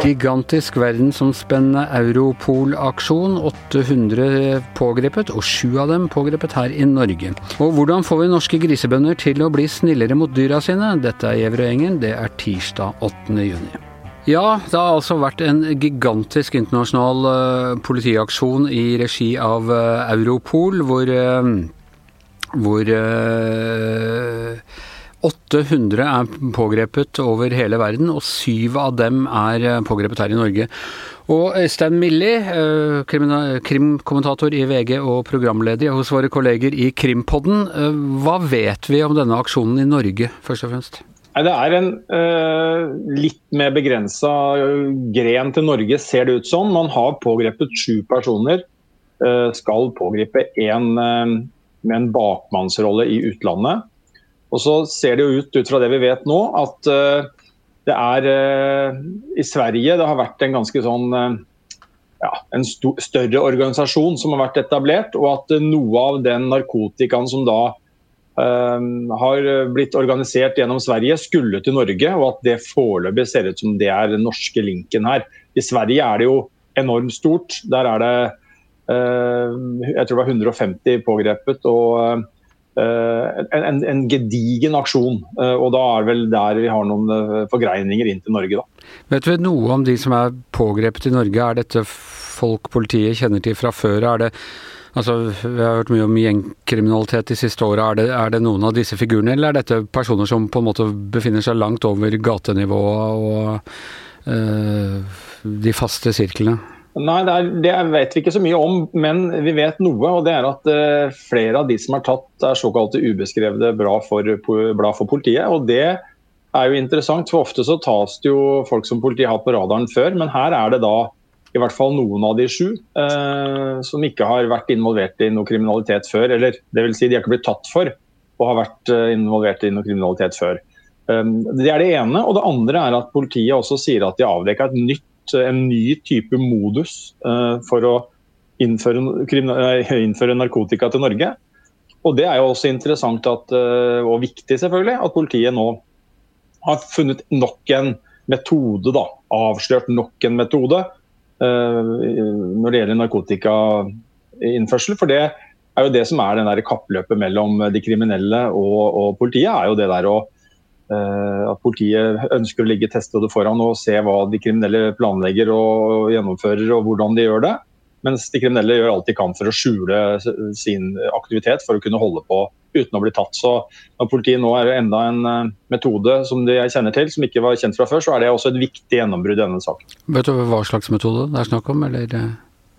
Gigantisk verdensomspennende Europol-aksjon. 800 pågrepet, og sju av dem pågrepet her i Norge. Og hvordan får vi norske grisebønder til å bli snillere mot dyra sine? Dette er Gjevrøyengen. Det er tirsdag 8. juni. Ja, det har altså vært en gigantisk internasjonal uh, politiaksjon i regi av uh, Europol, hvor, uh, hvor 800 er pågrepet over hele verden, og syv av dem er eh, pågrepet her i Norge. Og Øystein Milli, eh, krimkommentator i VG og programleder hos våre kolleger i Krimpodden. Eh, hva vet vi om denne aksjonen i Norge, først og fremst? Det er en uh, litt mer begrensa gren til Norge, ser det ut som. Man har pågrepet sju personer. Uh, skal pågripe én med en bakmannsrolle i utlandet. Og så ser det jo ut, ut fra det vi vet nå, at uh, det er uh, i Sverige det har vært en ganske sånn uh, ja, en st større organisasjon som har vært etablert, og at noe av den narkotikaen som da har blitt organisert gjennom Sverige, skulle til Norge, og at det foreløpig ser ut som det er den norske linken her. I Sverige er det jo enormt stort. Der er det jeg tror det var 150 pågrepet. og en, en, en, gedigen aksjon. Eh, og da er det vel der vi har noen eh, forgreininger inn til Norge, da. Vet du noe om de som er pågrepet i Norge? Er dette folk politiet kjenner til fra før? Er det Altså, Vi har hørt mye om gjengkriminalitet de siste åra. Er, er, det noen av disse figurene, eller er dette personer som på en måte befinner seg langt over gatenivået og øh, de faste sirklene? Nei, det, er, det, vet vi ikke så mye om, men vi vet noe. og det er at uh, Flere av de som er tatt, er såkalte ubeskrevne blad for, blad for politiet. og Det er jo interessant, for ofte så tas det jo folk som politiet har på radaren før. Men her er det da i hvert fall noen av de sju uh, som ikke har vært involvert i noe kriminalitet før. Eller vil si, de har ikke blitt tatt for å ha vært involvert i noe kriminalitet før. Um, det er det ene. Og det andre er at politiet også sier at de har avdekka et nytt en ny type modus uh, for å innføre, innføre, narkotika til Norge. Og Det er jo også interessant at, uh, og viktig selvfølgelig, at politiet nå har funnet nok en metode, da, avslørt nok en metode uh, når det gjelder narkotikainnførsel. For det er jo det som er den der kappløpet mellom de kriminelle og, og politiet. er jo det der å Eh, at politiet ønsker å ligge testede foran og se hva de kriminelle planlegger og gjennomfører og hvordan de gjør det. Mens de kriminelle gjør alt de kan for å skjule sin aktivitet for å kunne holde på uten å bli tatt. Så når politiet nå er enda en eh, metode som de kjenner til, som ikke var kjent fra før, så er det også et viktig gjennombrudd i denne saken. Vet du hva slags metode det er snakk om, eller?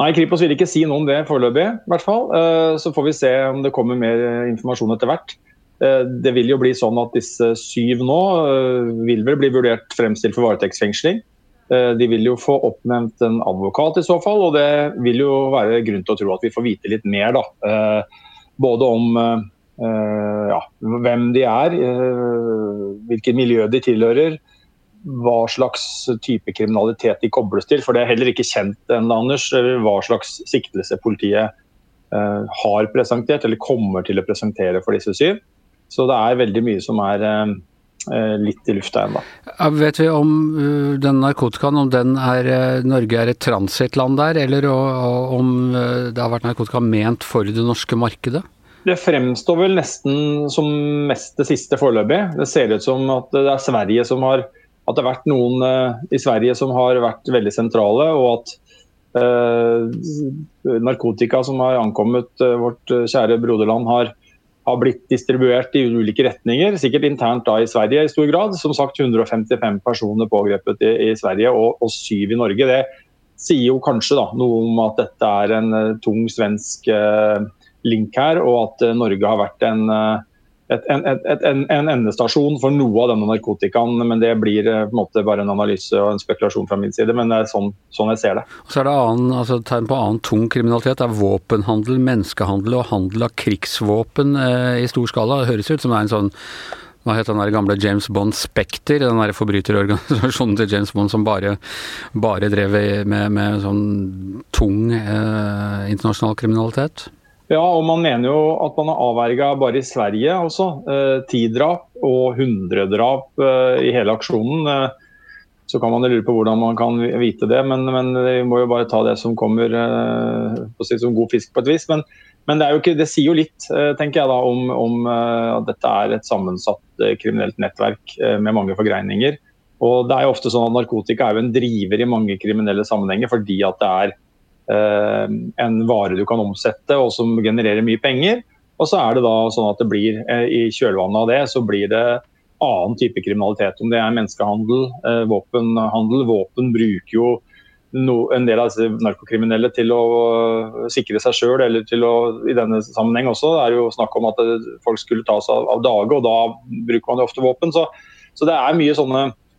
Nei, Kripos vil ikke si noe om det foreløpig, i hvert fall. Eh, så får vi se om det kommer mer informasjon etter hvert. Eh, det vil jo bli sånn at disse syv nå eh, vil vel bli vurdert fremstilt for varetektsfengsling. Eh, de vil jo få oppnevnt en advokat i så fall, og det vil jo være grunn til å tro at vi får vite litt mer. da. Både om ja, hvem de er, hvilket miljø de tilhører, hva slags type kriminalitet de kobles til. For det er heller ikke kjent ennå, Anders, hva slags siktelse politiet har presentert eller kommer til å presentere for disse syv. Så det er veldig mye som er eh, eh, litt i lufta ennå. Vet vi om uh, den narkotikaen, om den er, Norge er et transittland der, eller om det har vært narkotika ment for det norske markedet? Det fremstår vel nesten som mest det siste foreløpig. Det ser ut som at det er Sverige som har at det har vært noen i Sverige som har vært veldig sentrale, og at uh, narkotika som har ankommet vårt kjære broderland, har har blitt distribuert i ulike retninger, sikkert internt da i Sverige i stor grad. Som sagt 155 personer pågrepet i, i Sverige og, og, syv i Norge. Det sier jo kanskje da, noe om at dette er en uh, tung svensk uh, link her, og at uh, Norge har vært en uh, et, en, et, en, en, endestasjon for noe av denne narkotikaen. Men det blir eh, på en måte bare en analyse og en spekulasjon fra min side. Men det er sånn, sånn jeg ser det. Så er det annen, altså, tegn på annen tung kriminalitet. Det er våpenhandel, menneskehandel og handel av krigsvåpen eh, i stor skala. Det høres ut som det er en sånn hva het den der gamle James Bond Spekter, den der forbryterorganisasjonen til James Bond som bare, bare drev med, med sånn tung eh, internasjonal kriminalitet? Ja, og man mener jo at man har avverga bare i Sverige også. Eh, ti drap og 100 drap eh, i hele aksjonen. Eh, så kan man lure på hvordan man kan vite det, men, men vi må jo bare ta det som kommer si, som god fisk på et vis. Men, men det, ikke, det, sier jo litt tenker jeg da, om, om at dette er et sammensatt kriminelt nettverk med mange forgreininger. Og det er jo ofte sånn at Narkotika er jo en driver i mange kriminelle sammenhenger fordi at det er en vare du kan omsette og som genererer mye penger. Og så er det da sånn at det blir, eh, i kjølvannet av det, så blir det annen type kriminalitet. Om det er menneskehandel, eh, våpenhandel. Våpen bruker jo en del av disse narkokriminelle til å sikre seg sjøl, eller til å i denne sammenheng også. Det er jo snakk om at folk skulle tas av, av dage, og da bruker man jo ofte våpen. Så, så det er mye sånne Eh,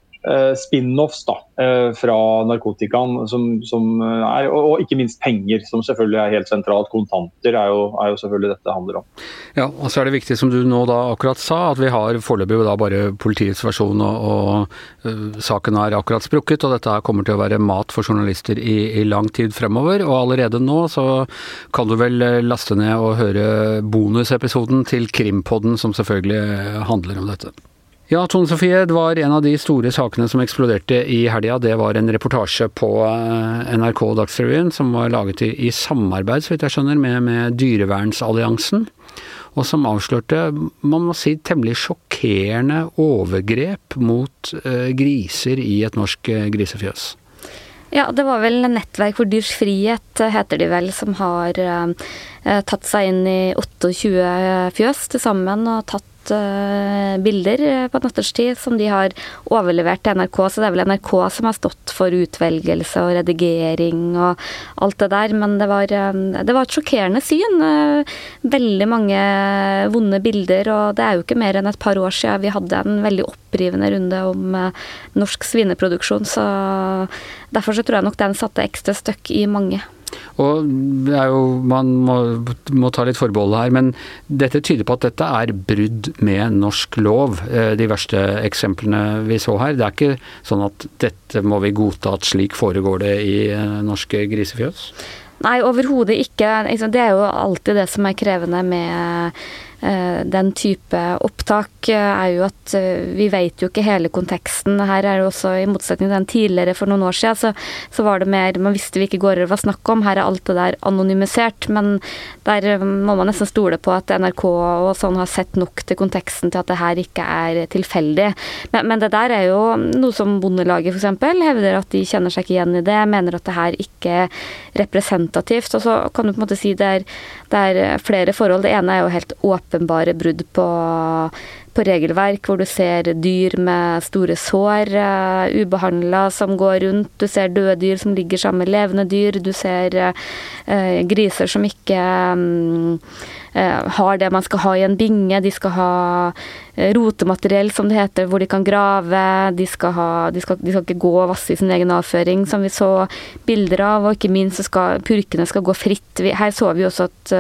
spin-offs da, eh, fra narkotikaen, som, som eh, er, og, ikke minst penger, som selvfølgelig er helt sentralt. Kontanter er jo, er jo, selvfølgelig dette handler om. Ja, og så er det viktig, som du nå da akkurat sa, at vi har foreløpig da bare politiets versjon, og, og uh, saken er akkurat sprukket. Og dette kommer til å være mat for journalister i, i lang tid fremover. Og allerede nå så kan du vel laste ned og høre bonusepisoden til Krimpodden, som selvfølgelig handler om dette. Ja, Tone Sofie, det var en av de store sakene som eksploderte i helga. Det var en reportasje på eh, NRK Dagsrevyen som var laget i, i samarbeid, så vidt jeg skjønner, med, med Dyrevernsalliansen. Og som avslørte, man må si, temmelig sjokkerende overgrep mot eh, griser i et norsk eh, grisefjøs. Ja, det var vel Nettverk for dyrs frihet, heter de vel, som har eh, tatt seg inn i 28 fjøs til sammen og tatt uh, bilder eh, på natterstid som de har overlevert til NRK, så det er vel NRK som har stått for utvelgelse og redigering og alt det der. Men det var, uh, det var et sjokkerende syn. Uh, veldig mange vonde bilder, og det er jo ikke mer enn et par år siden vi hadde en veldig opprivende runde om norsk svineproduksjon, så derfor så tror jeg nok den satte ekstra støkk i mange. Og det er jo, Man må, må, ta litt forbehold her, men dette tyder på at dette er brudd med norsk lov. Eh, de verste eksemplene vi så her. Det er ikke sånn at dette må vi godta at slik foregår det i eh, norske grisefjøs? Nei, overhodet ikke. Det er jo alltid det som er krevende med den type opptak, eh, er jo at eh, vi vet jo ikke hele konteksten. Her er det også, i motsetning til den tidligere for noen år siden, så, så var det mer Man visste hvilke gårder det var snakk om. Her er alt det der anonymisert. Men der må man nesten stole på at NRK og sånn har sett nok til konteksten til at det her ikke er tilfeldig. Men, men det der er jo noe som Bondelaget f.eks. hevder at de kjenner seg ikke igjen i det. Mener at det her ikke er representativt. Og så kan du på en måte si det er, det er flere forhold. Det ene er jo helt åpent åpenbare brudd på, på regelverk, hvor du ser dyr med store sår, uh, eh, ubehandla, som går rundt. Du ser døde dyr som ligger sammen med levende dyr. Du ser uh, griser som ikke um, uh, har det man skal ha i en binge. De skal ha rotemateriell, som det heter, hvor de kan grave. De skal, ha, de skal, de skal ikke gå og vasse i sin egen avføring, som vi så bilder av. Og ikke minst så skal purkene skal gå fritt. Her så vi også at,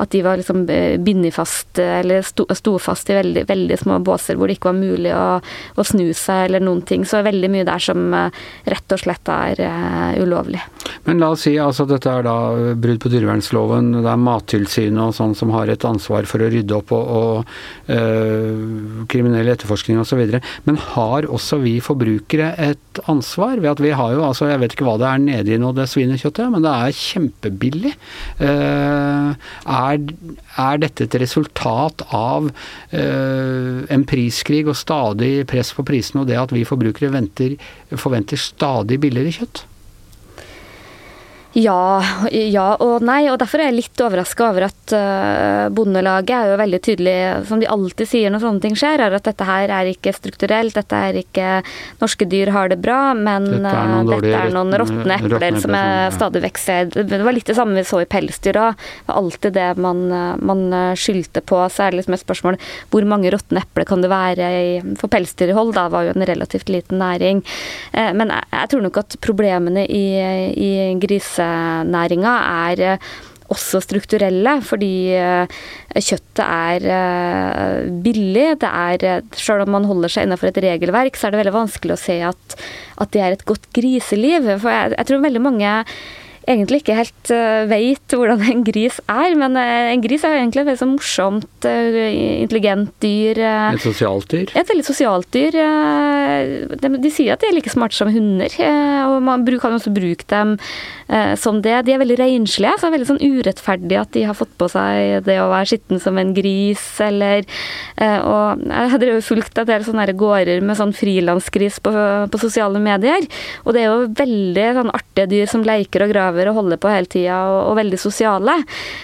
at de var liksom bindet fast, eller sto, sto, fast i veldig, veldig små båser hvor det ikke var mulig å, å, snu seg eller noen ting. Så veldig mye der som rett og slett er uh, ulovlig. Men la oss si altså dette er da brudd på dyrevernsloven, det er Mattilsynet og sånn som har et ansvar for å rydde opp og, og uh, kriminell etterforskning osv. Men har også vi forbrukere et ansvar? ved at vi har jo, altså Jeg vet ikke hva det er nedi nå, det svinekjøttet, men det er kjempebillig. Uh, er, er, dette et resultat av uh, en priskrig og stadig press på prisene, og det at vi forbrukere venter, forventer stadig billigere kjøtt? Ja, ja og nei. Og derfor er jeg litt overraska over at uh, Bondelaget er jo veldig tydelig, som de alltid sier når sånne ting skjer, er at dette her er ikke strukturelt, dette er ikke Norske dyr har det bra, men dette er noen, uh, dette er noen råtne epler som jeg stadig vekk ser. Det var litt det samme vi så i pelsdyr òg. Det var alltid det man, man skyldte på. Så er det liksom et spørsmål hvor mange råtne epler kan det være i, For pelsdyrhold da var jo en relativt liten næring. Uh, men jeg, jeg, tror nok at problemene i, i grise grisenæringa er eh, også strukturelle, fordi eh, kjøttet er eh, billig. Det er, selv om man holder seg innenfor et regelverk, så er det veldig vanskelig å se at, at det er et godt griseliv. For jeg, jeg tror veldig mange egentlig ikke helt uh, vet hvordan en gris er. Men uh, en gris er jo egentlig et veldig sånn morsomt, uh, intelligent dyr. et sosialt dyr? Et veldig sosialt dyr. De, de, sier at de er like smarte som hunder, og man kan også bruke dem som det. De er veldig renslige, så det er veldig sånn urettferdig at de har fått på seg det å være skitten som en gris, eller Og jeg har drevet fulgt en del sånne gårder med sånn frilansgris på, på sosiale medier, og det er jo veldig sånn artige dyr som leker og graver prøver å holde på hele tida, og, og, veldig sosiale.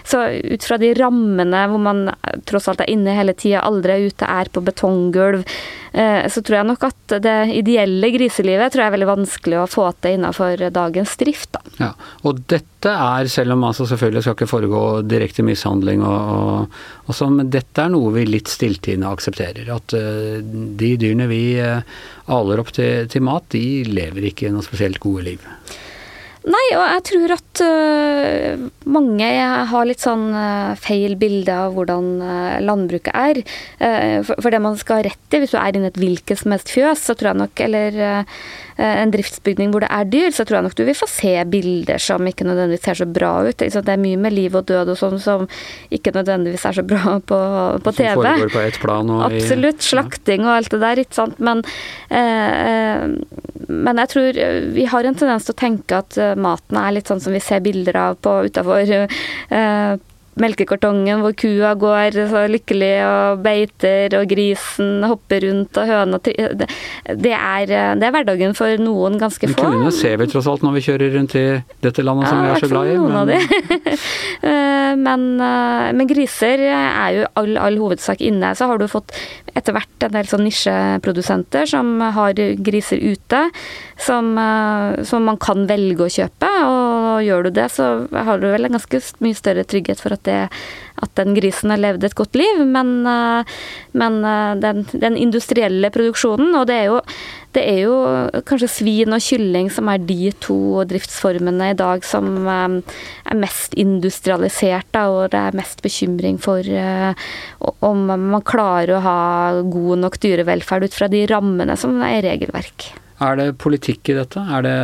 Så ut fra de rammene hvor man tross alt er inne hele tida, aldri er ute, er på betonggulv, eh, så tror jeg nok at det ideelle griselivet tror jeg er veldig vanskelig å få til innenfor dagens drift. Da. Ja, og dette er, selv om altså selvfølgelig skal ikke foregå direkte mishandling og, og, og sånn, men dette er noe vi litt stilltiende aksepterer. At uh, de dyrene vi uh, aler opp til, til mat, de lever ikke noe spesielt gode liv. Nei, og jeg tror at uh, mange har litt sånn uh, feil bilde av hvordan uh, landbruket er. For, for, det man skal ha rett i, hvis du er inne i et hvilket som helst fjøs, så tror jeg nok, eller en driftsbygning hvor det er dyr, så tror jeg nok du vil få se bilder som ikke nødvendigvis ser så bra ut. Det er mye med liv og død og sånn som ikke nødvendigvis er så bra på, på TV. Som foregår på ett plan og Absolutt. Slakting og alt det der, ikke sant. Men, eh, men jeg tror vi har en tendens til å tenke at maten er litt sånn som vi ser bilder av på utafor eh, melkekartongen hvor kua går så lykkelig og beiter, og grisen hopper rundt, og høna det, det, er, det er hverdagen for noen ganske få. Kuene ser vi tross alt når vi kjører rundt i dette landet som vi er så glad i. Noen men... av de. Eh, men, eh, men, griser er jo all, all hovedsak inne. Så har du fått etter hvert en del sånn nisjeprodusenter som har griser ute, som, eh, som man kan velge å kjøpe. Og gjør du det, så har du vel en ganske mye større trygghet for at det, at den grisen har levd et godt liv, men, eh, men eh, den, den, industrielle produksjonen, og det er, jo, det er jo kanskje svin og kylling som er de to driftsformene i dag som eh, er mest industrialisert, da, og det er mest bekymring for om man klarer å ha god nok dyrevelferd ut fra de rammene som er regelverk. Er det politikk i dette? Det,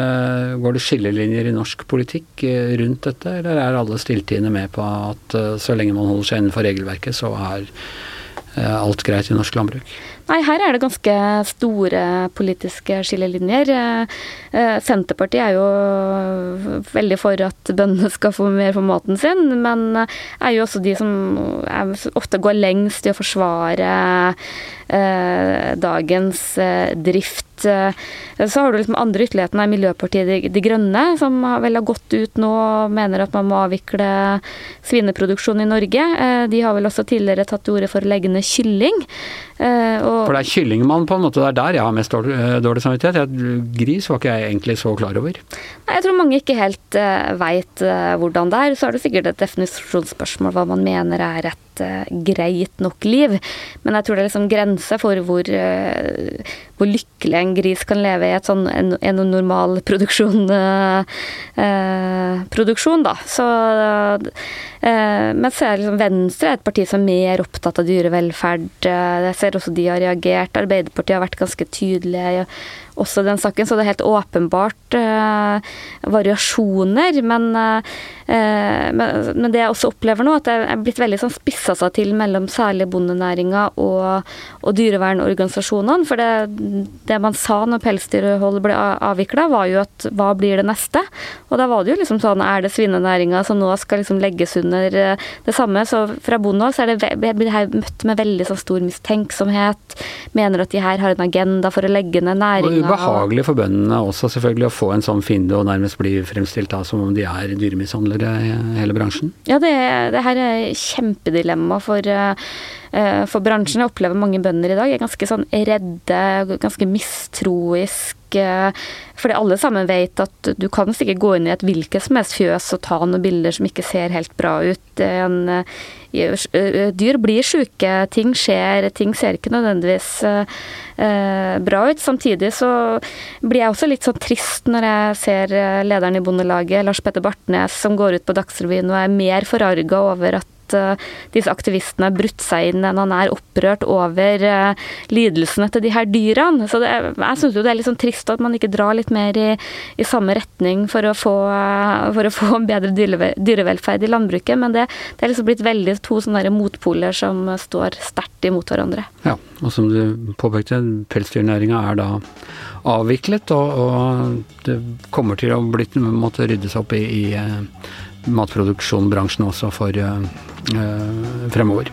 går det skillelinjer i norsk politikk eh, rundt dette, eller er alle stilltiende med på at eh, så lenge man holder seg innenfor regelverket, så er eh, alt greit i norsk landbruk? Nei, her er det ganske store politiske skillelinjer. Senterpartiet er jo veldig for at bøndene skal få mer for maten sin, men er jo også de som ofte går lengst i å forsvare dagens drift Eh, så har du liksom andre ytterligheten av Miljøpartiet de, Grønne, som vel har gått ut nå og mener at man må avvikle svineproduksjon i Norge. Eh, de har vel også tidligere tatt til orde for å legge ned kylling. Eh, og for det er kyllingmann, på en måte, det er der jeg har mest dårlig, dårlig samvittighet. Gris var ikke jeg egentlig så klar over. Nei, Jeg tror mange ikke helt uh, veit uh, hvordan det er. Så er det sikkert et definisjonsspørsmål hva man mener er et uh, greit nok liv. Men jeg tror det er liksom grense for hvor, uh, hvor lykkelig en gris kan leve i et sånn, en, en normal produksjon, uh, produksjon da. Så men så er liksom Venstre et parti som er mer opptatt av dyrevelferd. Jeg ser også de har reagert. Arbeiderpartiet har vært ganske tydelige også den saken, så det er helt åpenbart eh, variasjoner. Men, eh, men, men, det jeg også opplever nå, at det er blitt veldig sånn spissa seg til mellom særlig bondenæringa og, og dyrevernorganisasjonene. For det, det, man sa når pelsdyrhold ble avvikla, var jo at hva blir det neste? Og da var det jo liksom sånn, er det svinenæringa som nå skal liksom legges under det samme? Så fra bondehold så er det, det her møtt med veldig sånn stor mistenksomhet. Mener at de her har en agenda for å legge ned næringa ubehagelig for bøndene også selvfølgelig å få en sånn fiende og nærmest bli fremstilt da som om de er dyremishandlere hele bransjen? Ja, det, det her er kjempedilemma for, uh, for bransjen. Jeg opplever mange bønder i dag er ganske sånn redde, ganske mistroisk fordi alle sammen vet at du kan sikkert gå inn i et hvilket som helst fjøs og ta noen bilder som ikke ser helt bra ut. En, dyr blir sjuke, ting skjer, ting ser ikke nødvendigvis eh, bra ut. Samtidig så blir jeg også litt sånn trist når jeg ser eh, lederen i Bondelaget, Lars Petter Bartnes, som går ut på Dagsrevyen og er mer forarga over at at disse aktivistene brutt seg inn, når han er opprørt over lidelsene til de her dyrene. Så det, jeg syns jo det er litt sånn trist at man ikke drar litt mer i, i samme retning for å få, for å få bedre dyrevelferd i landbruket, men det, det er liksom blitt veldig to sånne motpoler som står sterkt imot hverandre. Ja, og som du påpekte, pelsdyrnæringa er da avviklet, og, og, det kommer til å bli, måtte ryddes opp i, i matproduksjonsbransjen også for uh, uh, fremover.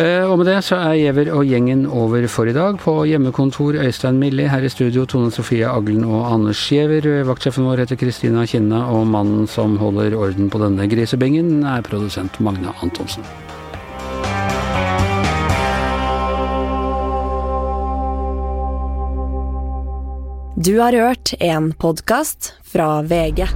Og med det så er Giæver og gjengen over for i dag. På hjemmekontor Øystein Milli, her i studio Tone Sofie Aglen og Anders Giæver. Vaktsjefen vår heter Kristina Kinna, og mannen som holder orden på denne grisebingen, er produsent Magne Antonsen. Du har hørt en podkast fra VG.